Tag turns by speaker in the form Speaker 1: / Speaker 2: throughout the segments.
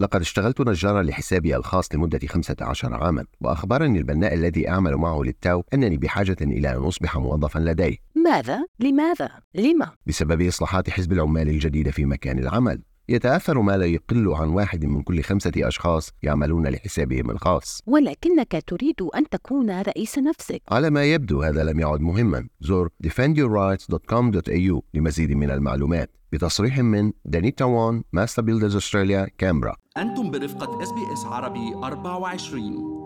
Speaker 1: لقد اشتغلت نجارا لحسابي الخاص لمدة 15 عاما وأخبرني البناء الذي أعمل معه للتو أنني بحاجة إلى أن أصبح موظفا لديه
Speaker 2: ماذا؟ لماذا؟ لما؟
Speaker 1: بسبب إصلاحات حزب العمال الجديدة في مكان العمل. يتأثر ما لا يقل عن واحد من كل خمسة أشخاص يعملون لحسابهم الخاص.
Speaker 2: ولكنك تريد أن تكون رئيس نفسك.
Speaker 1: على ما يبدو هذا لم يعد مهما. زر defendyourrights.com.au لمزيد من المعلومات. بتصريح من دانيتا وان Master Builders Australia كانبرا
Speaker 3: أنتم برفقة إس بي إس عربي 24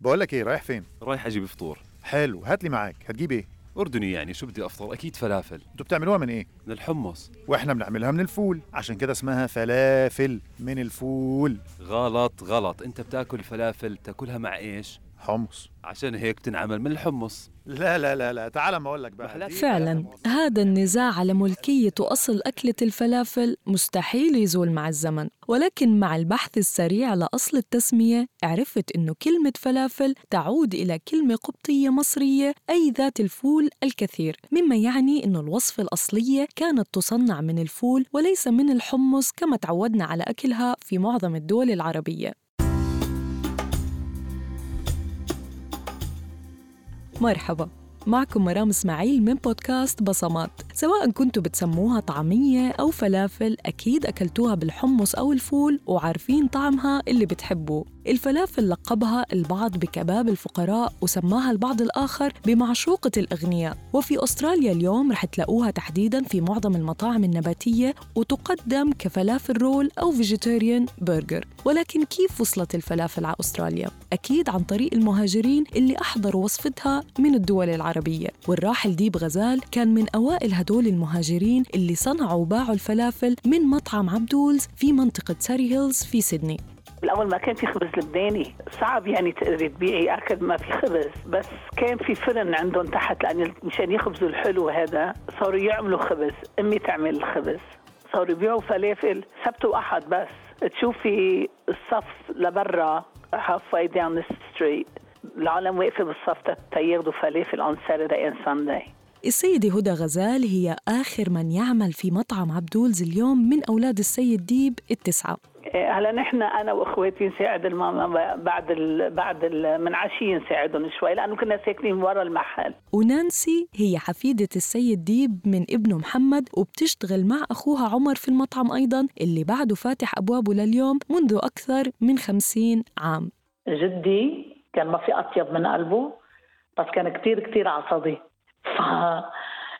Speaker 4: بقول لك إيه رايح فين؟
Speaker 5: رايح أجيب فطور.
Speaker 4: حلو هات لي معاك. هتجيب إيه؟
Speaker 5: أردني يعني شو بدي أفطر؟ أكيد فلافل.
Speaker 4: أنتوا بتعملوها من إيه؟
Speaker 5: من الحمص.
Speaker 4: وإحنا بنعملها من الفول عشان كده اسمها فلافل من الفول.
Speaker 5: غلط غلط. أنت بتأكل فلافل تأكلها مع إيش؟
Speaker 4: حمص.
Speaker 5: عشان هيك بتنعمل من الحمص.
Speaker 4: لا لا لا لا تعال ما أقول لك بقى.
Speaker 6: فعلا هذا النزاع على ملكية وأصل أكلة الفلافل مستحيل يزول مع الزمن. ولكن مع البحث السريع لأصل التسمية عرفت أنه كلمة فلافل تعود إلى كلمة قبطية مصرية أي ذات الفول الكثير. مما يعني أنه الوصفة الأصلية كانت تصنع من الفول وليس من الحمص كما تعودنا على أكلها في معظم الدول العربية. مرحبا. معكم مرام إسماعيل من بودكاست بصمات. سواء كنتوا بتسموها طعمية أو فلافل أكيد أكلتوها بالحمص أو الفول وعارفين طعمها اللي بتحبوه. الفلافل لقبها البعض بكباب الفقراء وسماها البعض الآخر بمعشوقة الأغنياء. وفي أستراليا اليوم رح تلاقوها تحديداً في معظم المطاعم النباتية وتقدم ك falafel roll أو vegetarian burger ولكن كيف وصلت الفلافل على أستراليا؟ أكيد عن طريق المهاجرين اللي أحضروا وصفتها من الدول العربية. والراحل ديب غزال كان من أوائل هدول المهاجرين اللي صنعوا وباعوا الفلافل من مطعم Abdul's في منطقة Surry Hills في سيدني.
Speaker 7: بالاول ما كان في خبز لبناني. صعب يعني تقدري تبيعي أكل ما في خبز. بس كان في فرن عندهم تحت لأن مشان يخبزوا الحلو هذا صاروا يعملوا خبز. أمي تعمل الخبز. صاروا يبيعوا فلافل سبت وأحد بس. تشوفي الصف لبرا half way down the street. العالم واقفة بالصف تياخذوا فلافل on Saturday and Sunday.
Speaker 6: السيدة هدى غزال هي آخر من يعمل في مطعم Abdul's اليوم من أولاد السيد ديب التسعة.
Speaker 7: هلا نحن أنا وإخواتي نساعد الماما بعد ال بعد ال من عشية نساعدهم شوي لأنه كنا ساكنين ورا المحل.
Speaker 6: ونانسي هي حفيدة السيد ديب من ابنه محمد وبتشتغل مع أخوها عمر في المطعم أيضا اللي بعده فاتح أبوابه لليوم منذ أكثر من خمسين عام.
Speaker 8: جدي كان ما في أطيب من قلبه بس كان كتير كتير عصبي.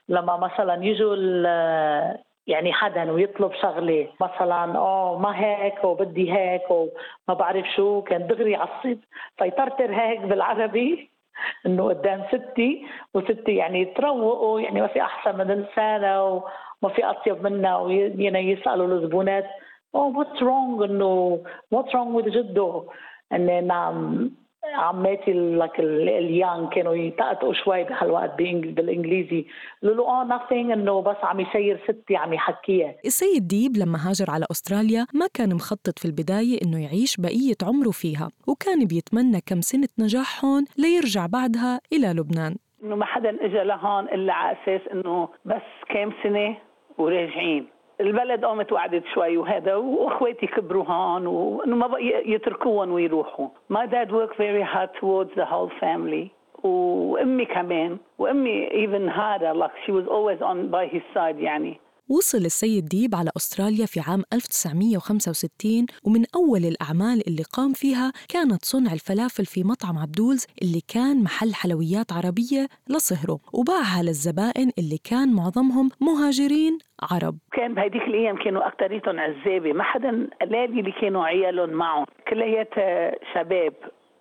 Speaker 8: فلما مثلا يجوا ال- يعني حدا ويطلب شغلة مثلا آه ما هيك وبدي هيك وما بعرف شو كان دغري يعصب فيطرطر هيك بالعربي إنه قدام ستي وستي يعني تروقوا يعني ما في أحسن من لسانها وما في أطيب منها ويعني يسألوا الزبونات oh what's wrong إنه what's wrong with جده؟ ان نعم عماتي لك اليان كانوا يطقطقوا شوي بهالوقت بالإنجليزي. له آه nothing إنه بس عم يسير ستي عم يحكيها.
Speaker 6: السيد ديب لما هاجر على أستراليا ما كان مخطط في البداية إنه يعيش بقية عمره فيها وكان بيتمنى كم سنة نجاح هون ليرجع بعدها إلى لبنان.
Speaker 7: إنه ما حدا اجى لهون إلا على أساس إنه بس كام سنة وراجعين. البلد قامت وعدت شوي وهذا واخواتي كبروا هون وانه ما بقى يتركوهم ويروحوا. My dad worked very hard towards the whole family وامي كمان وامي even harder like she was always on by his side يعني.
Speaker 6: وصل السيد ديب على أستراليا في عام 1965 ومن أول الأعمال اللي قام فيها كانت صنع الفلافل في مطعم عبدولز اللي كان محل حلويات عربية لصهره وباعها للزبائن اللي كان معظمهم مهاجرين عرب.
Speaker 7: كان بهديك الأيام كانوا اكثريتهم عزابة ما حدا قلال اللي كانوا عيالهم معهم. كلياتها شباب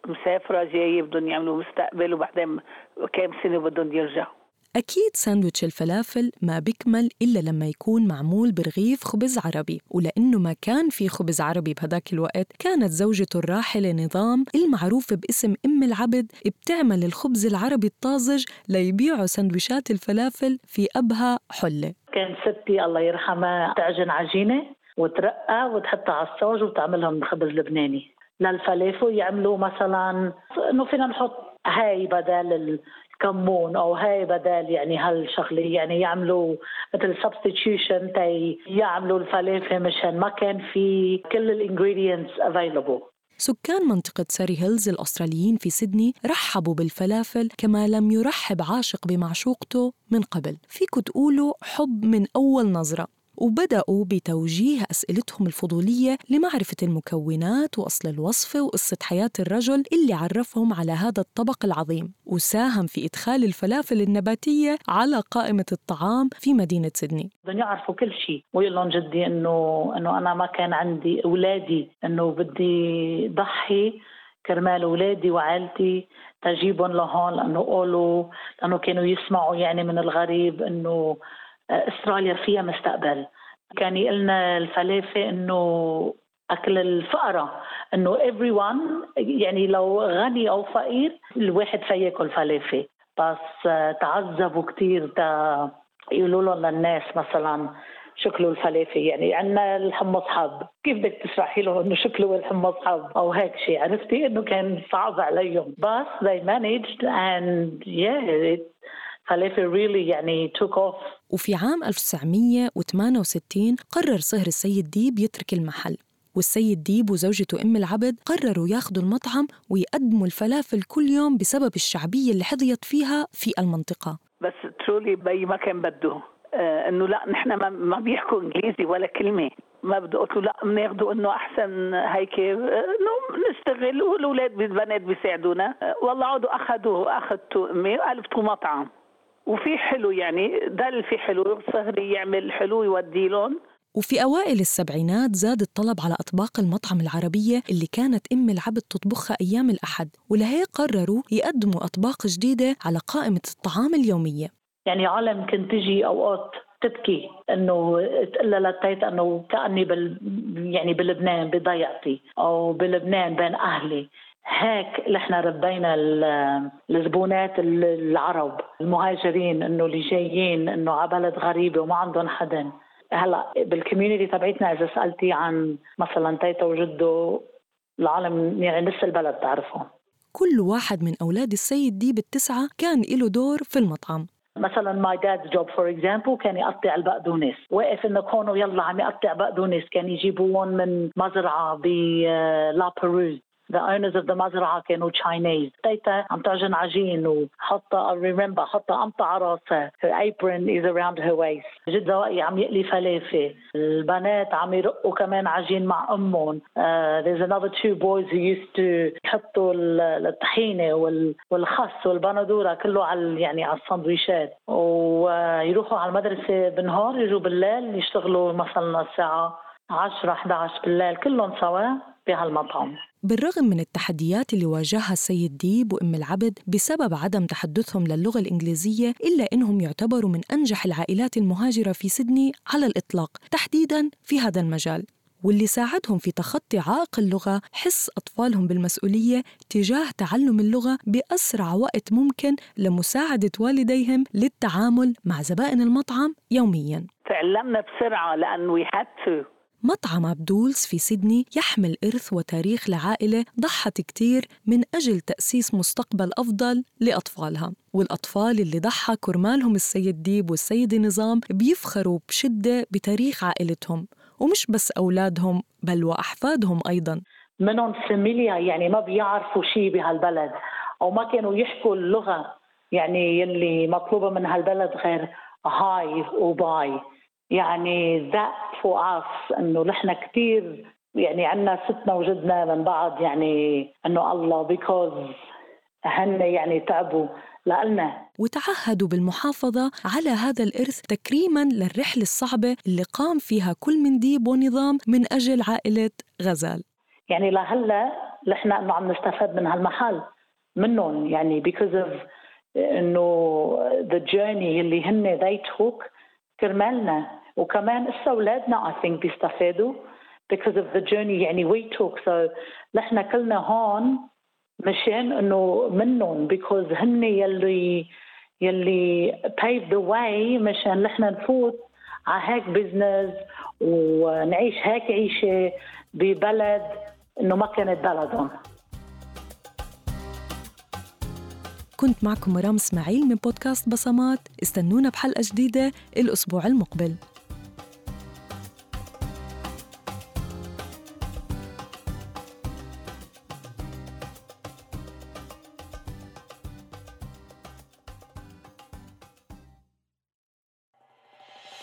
Speaker 7: مسافرة جاية بدهم يعملوا مستقبل وبعدين كام سنة بدهم يرجعوا.
Speaker 6: أكيد ساندويتش الفلافل ما بيكمل إلا لما يكون معمول برغيف خبز عربي ولأنه ما كان في خبز عربي بهداك الوقت كانت زوجته الراحلة نظام المعروفة باسم أم العبد بتعمل الخبز العربي الطازج ليبيعوا سندويشات الفلافل في أبها حلة.
Speaker 8: كان ستي الله يرحمها تعجن عجينة وترقى وتحطها على الصاج وتعملهم خبز لبناني. للفلافل يعملوا مثلا إنه فينا نحط هاي بدل كمون أو هاي بدل يعني هالشغلة. يعني يعملوا مثل substitution تي يعملوا الفلافل مشان ما كان في كل ال ingredients available
Speaker 6: سكان منطقة Surry Hills الأستراليين في سيدني رحبوا بالفلافل كما لم يرحب عاشق بمعشوقته من قبل. فيكو تقولوا حب من أول نظرة. وبدأوا بتوجيه أسئلتهم الفضولية لمعرفة المكونات وأصل الوصفة وقصة حياة الرجل اللي عرفهم على هذا الطبق العظيم وساهم في إدخال الفلافل النباتية على قائمة الطعام في مدينة سيدني.
Speaker 8: بدهم يعرفوا كل شيء. ويقول لهم جدي انه إنه أنا ما كان عندي أولادي. إنه بدي ضحي كرمال أولادي وعائلتي تجيبهم لهون لأنه قولوا لأنه كانوا يسمعوا يعني من الغريب إنه أستراليا فيها مستقبل. كان يقلنا الفلافل إنه أكل الفقراء إنه one يعني لو غني أو فقير الواحد فياكل فلافل بس تعذبوا كثير تا يقولوا لهم للناس مثلا شكله الفلافل يعني عندنا الحمص حب. كيف بدك تشرحي له إنه شكله الحمص حب؟ أو هيك شيء. عرفتي؟ إنه كان صعب عليهم. بس they managed and yeah it يعني took off.
Speaker 6: وفي عام 1968 قرر صهر السيد ديب يترك المحل والسيد ديب وزوجته أم العبد قرروا ياخذوا المطعم ويقدموا الفلافل كل يوم بسبب الشعبية اللي حظيت فيها في المنطقة.
Speaker 7: بس ترولي بي ما كان بده آه إنه لا نحن ما, ما بيحكوا إنجليزي ولا كلمة. ما بدي قلت له لا بناخذه إنه أحسن هيك إنه نشتغل والأولاد بالبنات بيساعدونا. آه والله عودوا اخذوه اخذته أمي وقلبته مطعم. وفي حلو يعني ده في حلو صهري يعمل حلو يودي لهم
Speaker 6: وفي أوائل السبعينات زاد الطلب على أطباق المطعم العربية اللي كانت أم العبد تطبخها أيام الأحد ولهيك قرروا يقدموا أطباق جديدة على قائمة الطعام اليومية.
Speaker 8: يعني عالم كنت تجي أوقات تبكي إنه تقول لتيتا إنه كأني بال يعني بلبنان بضيعتي أو بلبنان بين أهلي. هيك نحن ربينا الزبونات العرب المهاجرين إنه اللي جايين إنه على بلد غريبة وما عندهم حدا. هلأ بال community تبعتنا إذا سألتي عن مثلا تيتا وجده العالم يعني نص البلد تعرفهم
Speaker 6: كل واحد من أولاد السيد ديب التسعه كان له دور في المطعم.
Speaker 8: مثلا my dad's job for example كان يقطع البقدونس. واقف إنه كونه يلا عم يقطع بقدونس كان يجيبوهم من مزرعة بلا بروز the owners of the مزرعة كانوا Chinese. تيتا عم تعجن عجين وحاطة remember حاطة قمطة على راسها her apron is around her waist. جدو واقف عم يقلي فلافل البنات عم يرقوا كمان عجين مع أمهم uh, there's another two boys who used to يحطوا الطحينة والخس والبندورة كله على يعني على السندويشات ويروحوا على المدرسة بالنهار يجوا بالليل يشتغلوا مثلا الساعة 10 11 بالليل كلهم سوا بهالمطعم
Speaker 6: بالرغم من التحديات اللي واجهها السيد ديب وأم العبد بسبب عدم تحدثهم للغة الإنجليزية إلا إنهم يعتبروا من أنجح العائلات المهاجرة في سيدني على الإطلاق تحديداً في هذا المجال. واللي ساعدهم في تخطي عائق اللغة حس أطفالهم بالمسؤولية تجاه تعلم اللغة بأسرع وقت ممكن لمساعدة والديهم للتعامل مع زبائن المطعم يومياً.
Speaker 7: تعلمنا بسرعة لأن we had to.
Speaker 6: مطعم عبدولز في سيدني يحمل إرث وتاريخ لعائلة ضحت كتير من أجل تأسيس مستقبل أفضل لأطفالها. والأطفال اللي ضحى كرمالهم السيد ديب والسيد نظام بيفخروا بشدة بتاريخ عائلتهم ومش بس أولادهم بل وأحفادهم أيضا.
Speaker 8: منهم فاميليا يعني ما بيعرفوا شيء بهالبلد أو ما كانوا يحكوا اللغة يعني يلي مطلوبة من هالبلد غير hi و bye. يعني for us إنه نحن كثير يعني عندنا ستنا وجدنا من بعض يعني إنه الله because هن يعني تعبوا لنا
Speaker 6: وتعهدوا بالمحافظة على هذا الإرث تكريما للرحلة الصعبة اللي قام فيها كل من ديب ونظام من أجل عائلة غزال.
Speaker 8: يعني لهلا نحن انه عم نستفاد من هالمحل منهم يعني because of إنه the journey اللي هن they took كرمالنا. وكمان اسا اولادنا I think بيستفادوا because of the journey. يعني we took so نحن كلنا هون مشان إنه منهم because هن يلي يلي paved the way مشان نحن نفوت على هيك بزنس ونعيش هيك عيشة ببلد إنه ما كانت بلدهم.
Speaker 6: كنت معكم مرام إسماعيل من بودكاست بصمات. استنونا بحلقة جديدة الأسبوع المقبل.